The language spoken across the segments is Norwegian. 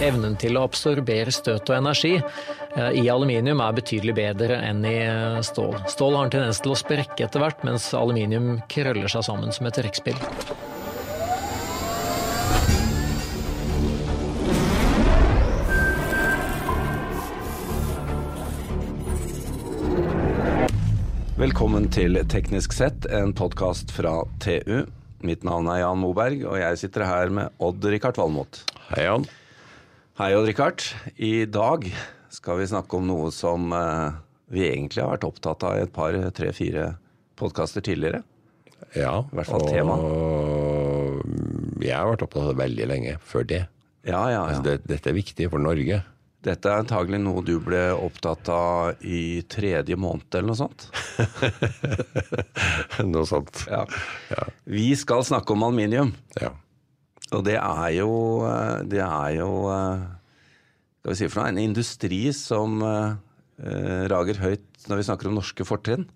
evnen til å absorbere støt og energi eh, i aluminium er betydelig bedre enn i eh, stål. Stål har en tendens til å sprekke etter hvert, mens aluminium krøller seg sammen som et trekkspill. Velkommen til Teknisk sett, en podkast fra TU. Mitt navn er Jan Moberg, og jeg sitter her med Odd-Rikard Valmot. Hei, Jan. Hei, Odd-Rikard. I dag skal vi snakke om noe som eh, vi egentlig har vært opptatt av i et par, tre, fire podkaster tidligere. Ja, I hvert fall tema. Og jeg har vært opptatt av det veldig lenge før det. Ja, ja, Altså, ja. det dette er viktig for Norge. Dette er antagelig noe du ble opptatt av i tredje måned eller noe sånt. Noe sånt. Ja. Vi skal snakke om aluminium. Ja. Og det er jo, eh, det er jo eh, Skal vi si for noe, en industri som eh, rager høyt når vi snakker om norske fortrinn.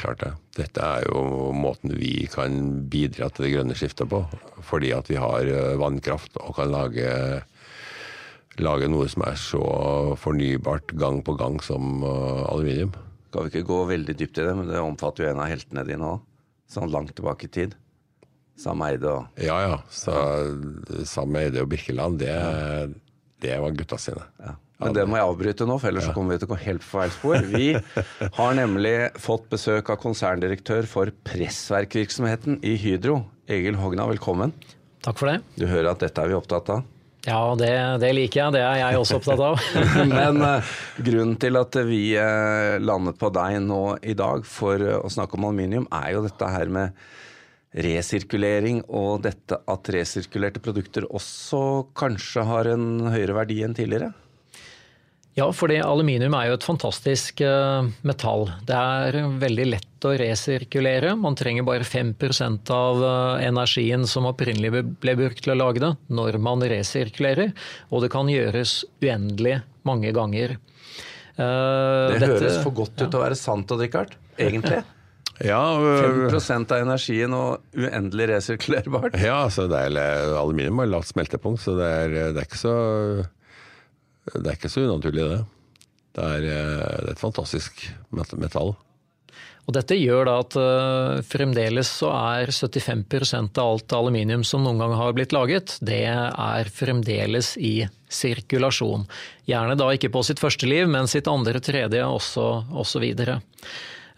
Klart det. Dette er jo måten vi kan bidra til det grønne skiftet på. Fordi at vi har vannkraft og kan lage, lage noe som er så fornybart gang på gang som aluminium. Skal vi ikke gå veldig dypt i det, men det omfatter jo en av heltene dine òg. Sånn langt tilbake i tid. Sam Eide og Ja ja. Så Sam Eide og Birkeland, det, det var gutta sine. ja. Men det må jeg avbryte nå, for ellers så kommer vi til å gå helt på feil spor. Vi har nemlig fått besøk av konserndirektør for pressverkvirksomheten i Hydro. Egil Hogna, velkommen. Takk for det. Du hører at dette er vi opptatt av. Ja, det, det liker jeg. Det er jeg også opptatt av. Men uh, grunnen til at vi uh, landet på deg nå i dag for uh, å snakke om aluminium, er jo dette her med resirkulering og dette at resirkulerte produkter også kanskje har en høyere verdi enn tidligere. Ja, fordi aluminium er jo et fantastisk eh, metall. Det er veldig lett å resirkulere. Man trenger bare 5 av eh, energien som opprinnelig ble brukt til å lage det, når man resirkulerer. Og det kan gjøres uendelig mange ganger. Eh, Det dette- høres for godt ut til å være sant, Odd Rikard. Egentlig. Ja, øh, 5 av energien og uendelig resirkulerbart. Ja, altså det er, aluminium har lavt smeltepunkt, så det er, det er ikke så det er ikke så unaturlig, det. Det er, eh, det er et fantastisk metall. Og dette gjør da at fremdeles så er 75% av alt aluminium som noen gang har blitt laget, det er fremdeles i sirkulasjon. Gjerne da ikke på sitt første liv, men sitt andre, tredje osv.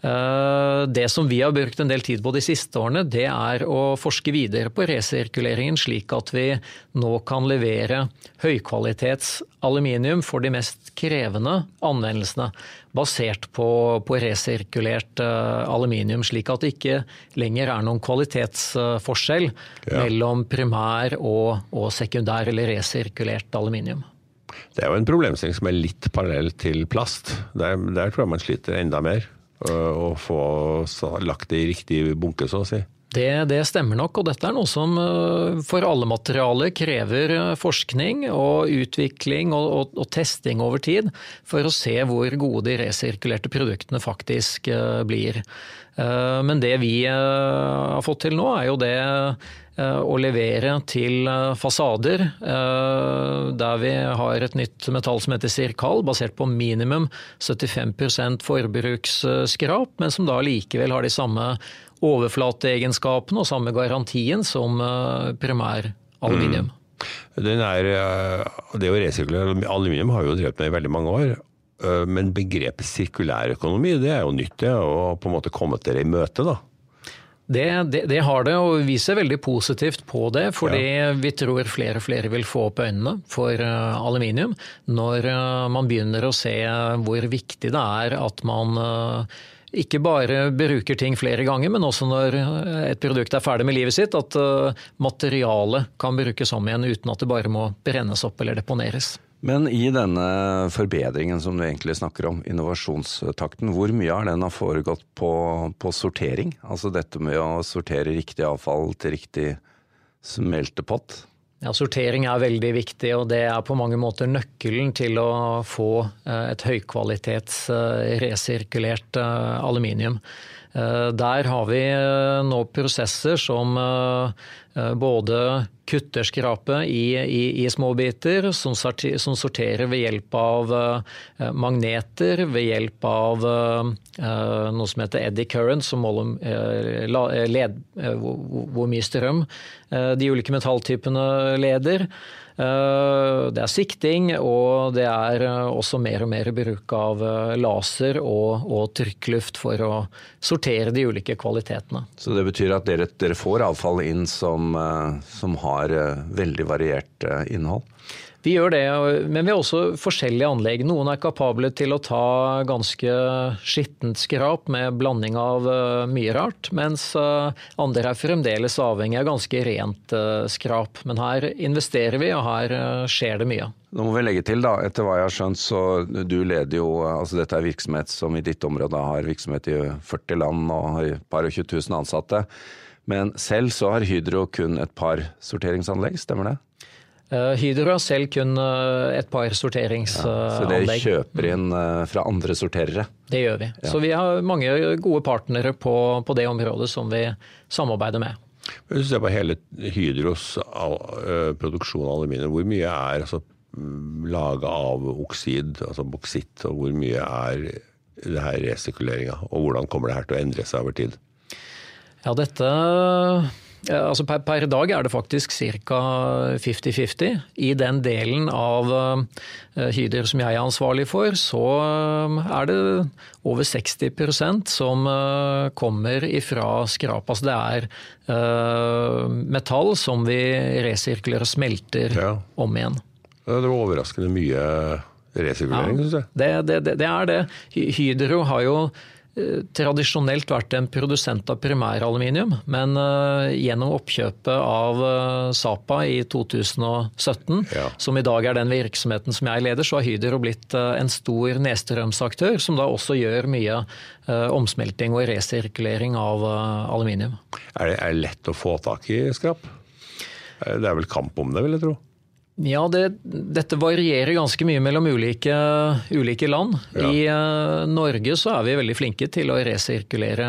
Det som vi har brukt en del tid på de siste årene, det er å forske videre på resirkuleringen, slik at vi nå kan levere høykvalitets aluminium for de mest krevende anvendelsene, basert på, på resirkulert eh, aluminium, slik at det ikke lenger er noen kvalitetsforskjell Ja. mellom primær og, og sekundær eller resirkulert aluminium. Det er jo en problemstilling som er litt parallell til plast. Der, der tror jeg man sliter enda mer. Øh, Å få lagt det i riktig bunke, så å si. Det, det stemmer nok, og dette er noe som eh, for alle materialer krever eh, forskning og utvikling og, og, og testing over tid, for å se hvor gode de resirkulerte produktene faktisk eh, blir. Men det vi har fått til nå, er jo det å levere til fasader der vi har et nytt metall som heter Sirkal, basert på minimum 75% forbruksskrap, men som da likevel har de samme overflateegenskapene og samme garantien som eh, primær aluminium. Er, øh, det å resirkulere aluminium har vi jo drevet med i veldig mange år. øh, Men begrepet sirkulærøkonomi det er jo nytt, det, og på en måte kommet dere i møte, da. Det, det, det har det, og vi ser veldig positivt på det. Fordi vi tror flere og flere vil få opp øynene for eh, aluminium når eh, man begynner å se hvor viktig det er at man eh, ikke bare bruker ting flere ganger, men også når eh, et produkt er ferdig med livet sitt, at eh, materialet kan brukes om igjen uten at det bare må brennes opp eller deponeres. Men i denne forbedringen som du egentlig snakker om, innovasjonstakten, hvor mye av den har foregått på, på sortering? Altså dette med å sortere riktig avfall til riktig smeltepott? Ja, Sortering er veldig viktig, og det er på mange måter nøkkelen til å få eh, et høykvalitets eh, resirkulert eh, aluminium. Der har vi nå prosesser som både kutter skrapet i, i, i småbiter, som, som, sorterer ved hjelp av magneter, ved hjelp av noe som heter eddy current, som måler led, hvor mye strøm de ulike metalltypene leder. Eh, det er sikting, og det er eh, også mer og mer bruk av eh, laser og, og trykkluft for å sortere de ulike kvalitetene. Så det betyr at dere, dere får avfall inn som, som har veldig variert innhold? Vi gjør det, men vi har også forskjellige anlegg. Noen er kapable til å ta ganske skittent skrap med blanding av eh, mye rart, mens eh, andre er fremdeles avhengig av ganske rent eh, skrap. Men her investerer vi, og her skjer det mye. Nå må vi legge til, da, etter hva jeg har skjønt, så du leder jo altså Dette er virksomhet som i ditt område har virksomhet i 40 land og har et par og 20 000 ansatte. Men selv så har Hydro kun et par sorteringsanlegg, stemmer det? Eh, Hydro har selv kun eh, et par sorteringsanlegg. Ja, så dere kjøper inn eh, fra andre sorterere? Det gjør vi. Ja. Så vi har mange gode partnere på, på, det området som vi samarbeider med. Hvis du ser på hele Hydros produksjon av aluminium, hvor mye er altså, laga av oksid, altså boksitt, og hvor mye er det her resirkuleringa? Og hvordan kommer det her til å endre seg over tid? Ja, dette Altså per, per, dag er det faktisk ca. 50-50. I den delen av hyder som jeg er ansvarlig for, så uh, er det over 60% som kommer ifra skrap. Altså det er metall som vi resirkulerer og smelter ja. om igjen. Det var overraskende mye resirkulering, ja, syns jeg. Det, det, det, er det. Hydro har jo Eh, tradisjonelt vært en produsent av primæraluminium, men uh, gjennom oppkjøpet av uh, Sapa i 2017, ja. som i dag er den virksomheten som jeg leder, så har Hydro blitt en stor nedstrømsaktør, som da også gjør mye omsmelting og resirkulering av aluminium. Er det, er det lett å få tak i skrap? Det er vel kamp om det, vil jeg tro? Ja, det, dette varierer ganske mye mellom ulike, ulike land. Ja. I uh, Norge så er vi veldig flinke til å resirkulere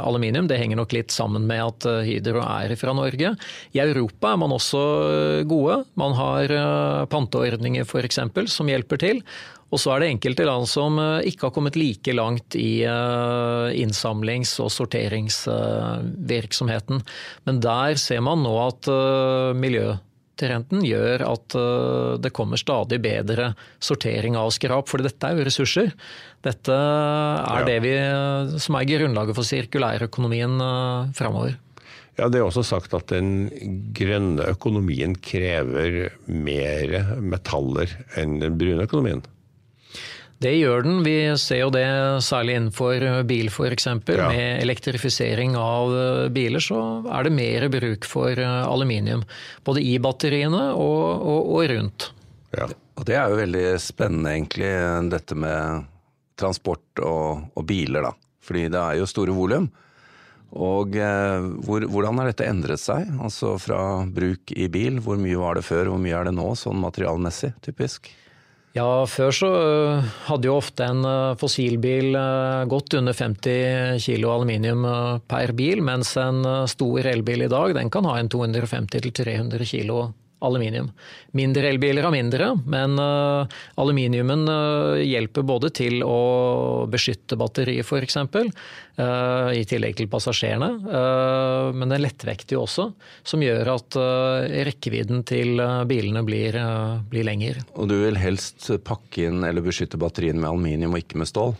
aluminium. Det henger nok litt sammen med at uh, Hydro er fra Norge. I Europa er man også uh, gode. Man har panteordninger f.eks. som hjelper til. Og så er det enkelte land som ikke har kommet like langt i innsamlings- og sorteringsvirksomheten. Men der ser man nå at miljø renten gjør at eh, det kommer stadig bedre sortering av skrap, for dette er jo ressurser. Dette er ja. det vi, som er grunnlaget for sirkulærøkonomien eh, framover. Ja, Det er også sagt at den grønne økonomien krever mer metaller enn den brune økonomien. Det gjør den. Vi ser jo det særlig innenfor bil f.eks. Ja. Med elektrifisering av eh, biler så er det mer bruk for eh, aluminium. Både i batteriene og, og, og rundt. Ja. Og det er jo veldig spennende egentlig, dette med transport og, og biler, da. Fordi det er jo store volum. Og eh, hvor, hvordan har dette endret seg? Altså fra bruk i bil, hvor mye var det før, hvor mye er det nå, sånn materialmessig, typisk? Ja, før så øh, hadde jo ofte en øh, fossilbil godt gått under 50 kg aluminium per bil, mens en stor elbil i dag den kan ha en 250-300 kg aluminium. Mindre elbiler har mindre, men uh, aluminiumen uh, hjelper både til å beskytte batteriet f.eks., uh, i tillegg til passasjerene, men den lettvekter jo også, som gjør at rekkevidden til bilene blir, blir lengre. Og du vil helst pakke inn eller beskytte batteriene med aluminium og ikke med stål?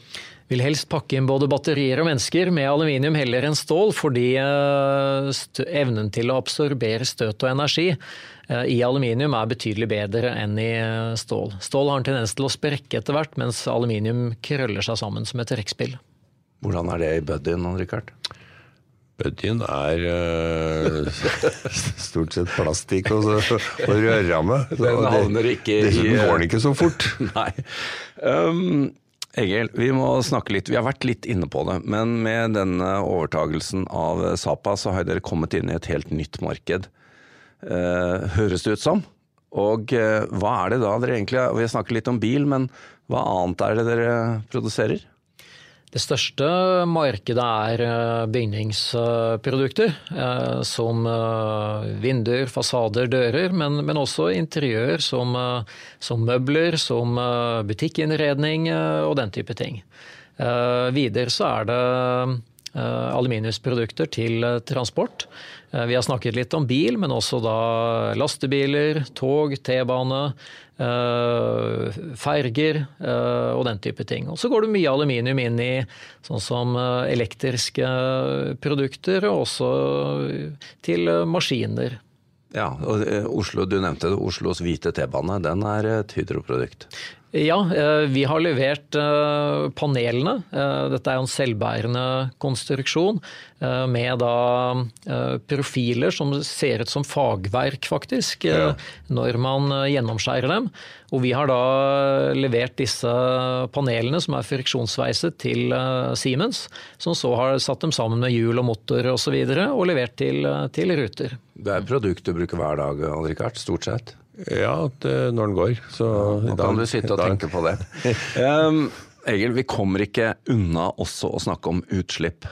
Vil helst pakke inn både batterier og mennesker med aluminium heller enn stål, fordi evnen til å absorbere støt og energi Eh, i aluminium er betydelig bedre enn i eh, stål. Stål har en tendens til å sprekke etter hvert, mens aluminium krøller seg sammen som et trekkspill. Hvordan er det i buddyen, Richard? Buddyen er uh, stort sett plastikk og, og rørramme. Den havner ikke i Den går ikke så fort. Nei. Um, Egil, vi må snakke litt, vi har vært litt inne på det. Men med denne overtagelsen av Sapa, så har dere kommet inn i et helt nytt marked. Eh, høres det ut som. Og eh, hva er det da dere egentlig Vi har snakket litt om bil, men hva annet er det dere produserer? Det største markedet er eh, bygningsprodukter, eh, som eh, vinduer, fasader, dører, men, men også interiør som, som, møbler, som butikkinnredning og den type ting. Videre så er det aluminiumsprodukter til transport. Vi har snakket litt om bil, men også da lastebiler, tog, T-bane, ferger eh, og den type ting. Og så går det mye aluminium inn i sånn som eh, elektriske produkter, og også til maskiner. Ja, og Oslo, du nevnte det, Oslos hvite T-bane, den er et Hydro-produkt? Ja, vi har levert panelene. Dette er jo en selvbærende konstruksjon. Eh, med da eh, profiler som ser ut som fagverk, faktisk, eh, ja. når man gjennomskjærer dem. Og vi har da levert disse panelene som er friksjonsveiset til Siemens, som så har satt dem sammen med hjul og motor osv. Og, så videre, og levert til, til Ruter. Det er produkt du bruker hver dag, Alrikard, stort sett? Ja, det, når den går. Så ja, da kan du sitte og tenke på det. um, Egil, vi kommer ikke unna også å snakke om utslipp.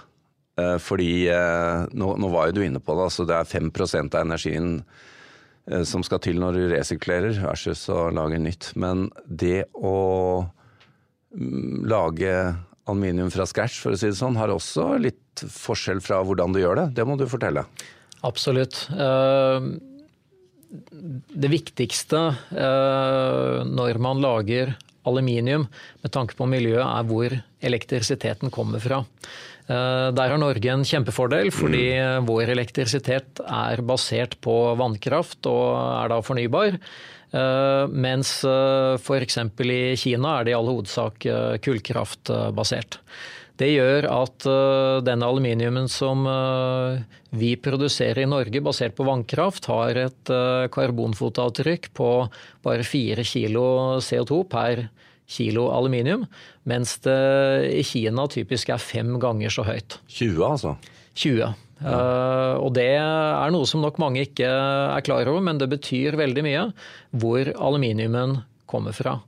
Uh, fordi, uh, nå, nå, var jo du inne på det, altså det er 5% av energien eh, som skal til når du resirkulerer, versus å lage nytt. Men det å mm, lage aluminium fra scratch, for å si det sånn, har også litt forskjell fra hvordan du gjør det. Det må du fortelle. Absolutt. Det viktigste når man lager aluminium med tanke på miljøet, er hvor elektrisiteten kommer fra. Eh, der har Norge en kjempefordel, fordi mm. vår elektrisitet er basert på vannkraft og er da fornybar. Eh, mens eh, f.eks. i Kina er det i all hovedsak kullkraftbasert. Det gjør at den aluminiumen som vi produserer i Norge basert på vannkraft, har et karbonfotavtrykk på bare 4 kilo CO2 per kilo aluminium, mens det i Kina typisk er fem ganger så høyt. 20 altså? 20. Ja. Uh, og det er noe som nok mange ikke er klar over, men det betyr veldig mye hvor aluminiumen kommer fra.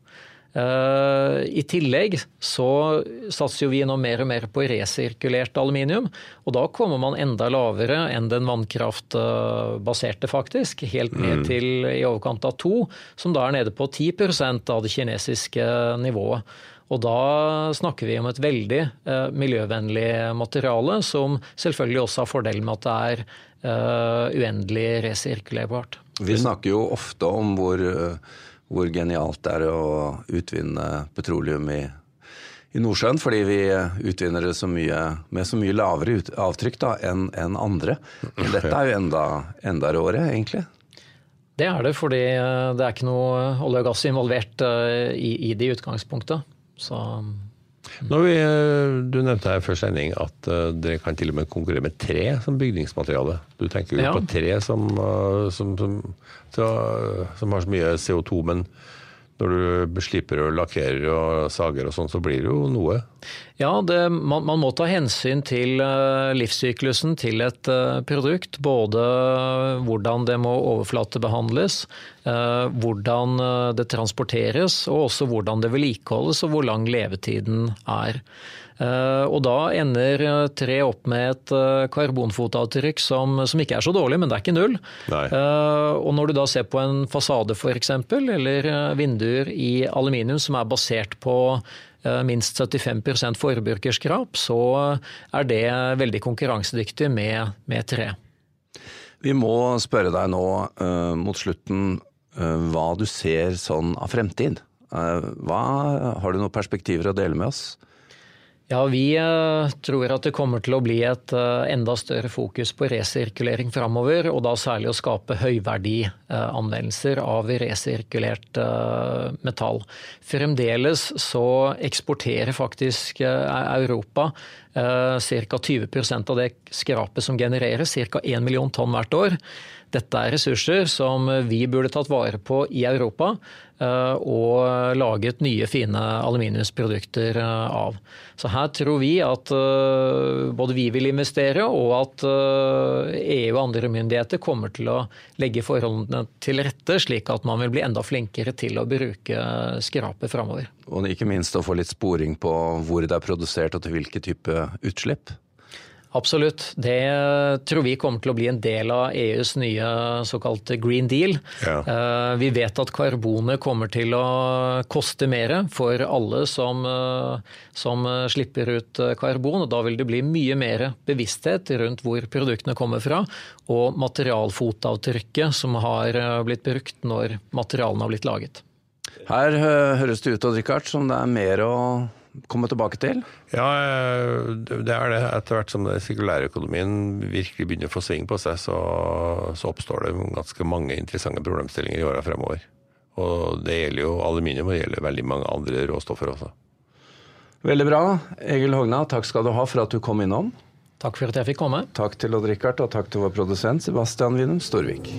Eh, I tillegg så satser vi nå mer og mer på resirkulert aluminium. Og da kommer man enda lavere enn den vannkraftbaserte, faktisk. Helt ned mm. til i overkant av to, som da er nede på 10% av det kinesiske nivået. Og da snakker vi om et veldig eh, miljøvennlig materiale, som selvfølgelig også har fordelen med at det er eh, uendelig resirkulerbart. Vi snakker jo ofte om hvor uh hvor genialt det er å utvinne petroleum i, i Nordsjøen. Fordi vi utvinner det så mye, med så mye lavere ut, avtrykk enn en andre. Men dette er jo enda, enda råere, egentlig. Det er det, fordi eh, det er ikke noe olje og gass involvert eh, i, i det i utgangspunktet. Så vi, eh, du nevnte her før sending at dere kan til og med konkurrere med tre som bygningsmateriale. Du tenker jo ja. på tre som, som, som, som har så mye CO2, men når du slipper og lakkerer og sager og sånn, så blir det jo noe? Ja, det, man, man, må ta hensyn til uh, livssyklusen til et uh, produkt. Både hvordan det må overflatebehandles, uh, hvordan det transporteres, og også hvordan det vedlikeholdes og hvor lang levetiden er. Eh, og da ender eh, tre opp med et eh, karbonfotavtrykk som, som, ikke er så dårlig, men det er ikke null. Nei. Og når du da ser på en fasade f.eks., eller vinduer i aluminium som er basert på minst 75% forbrukerskrap, så er det veldig konkurransedyktig med, med tre. Vi må spørre deg nå uh, mot slutten uh, hva du ser sånn av fremtid. Uh, hva, har du noen perspektiver å dele med oss? Ja, Vi eh, tror at det kommer til å bli et eh, enda større fokus på resirkulering framover. Og da særlig å skape høyverdianvendelser av resirkulert eh, metall. Fremdeles så eksporterer faktisk Europa ca. 20% av det skrapet som genereres, ca. 1 million tonn hvert år. Dette er ressurser som vi burde tatt vare på i Europa eh, og laget nye, fine aluminiumsprodukter eh, av. Så her tror vi at både vi vil investere, og at EU og andre myndigheter kommer til å legge forholdene til rette, slik at man vil bli enda flinkere til å bruke skrapet framover. Og ikke minst å få litt sporing på hvor det er produsert og til hvilke type utslipp? Absolutt. Det tror vi kommer til å bli en del av EUs nye såkalte green deal. Ja. Eh, vi vet at karbonet kommer til å koste mer for alle som, eh, som, slipper ut karbon. og Da vil det bli mye mer bevissthet rundt hvor produktene kommer fra, og materialfotavtrykket som har eh, blitt brukt når materialene har blitt laget. Her høres det ut Richard, som det er mer å komme tilbake til? Ja, det er det. Etter hvert som den sirkulære økonomien virkelig begynner å få sving på seg, så, så, oppstår det ganske mange interessante problemstillinger i åra fremover. Og det gjelder jo aluminium, og det gjelder veldig mange andre råstoffer også. Veldig bra. Egil Hogna, takk skal du ha for at du kom innom. Takk for at jeg fikk komme. Takk til Odd Rikard, og takk til vår produsent Sebastian Winum Storvik.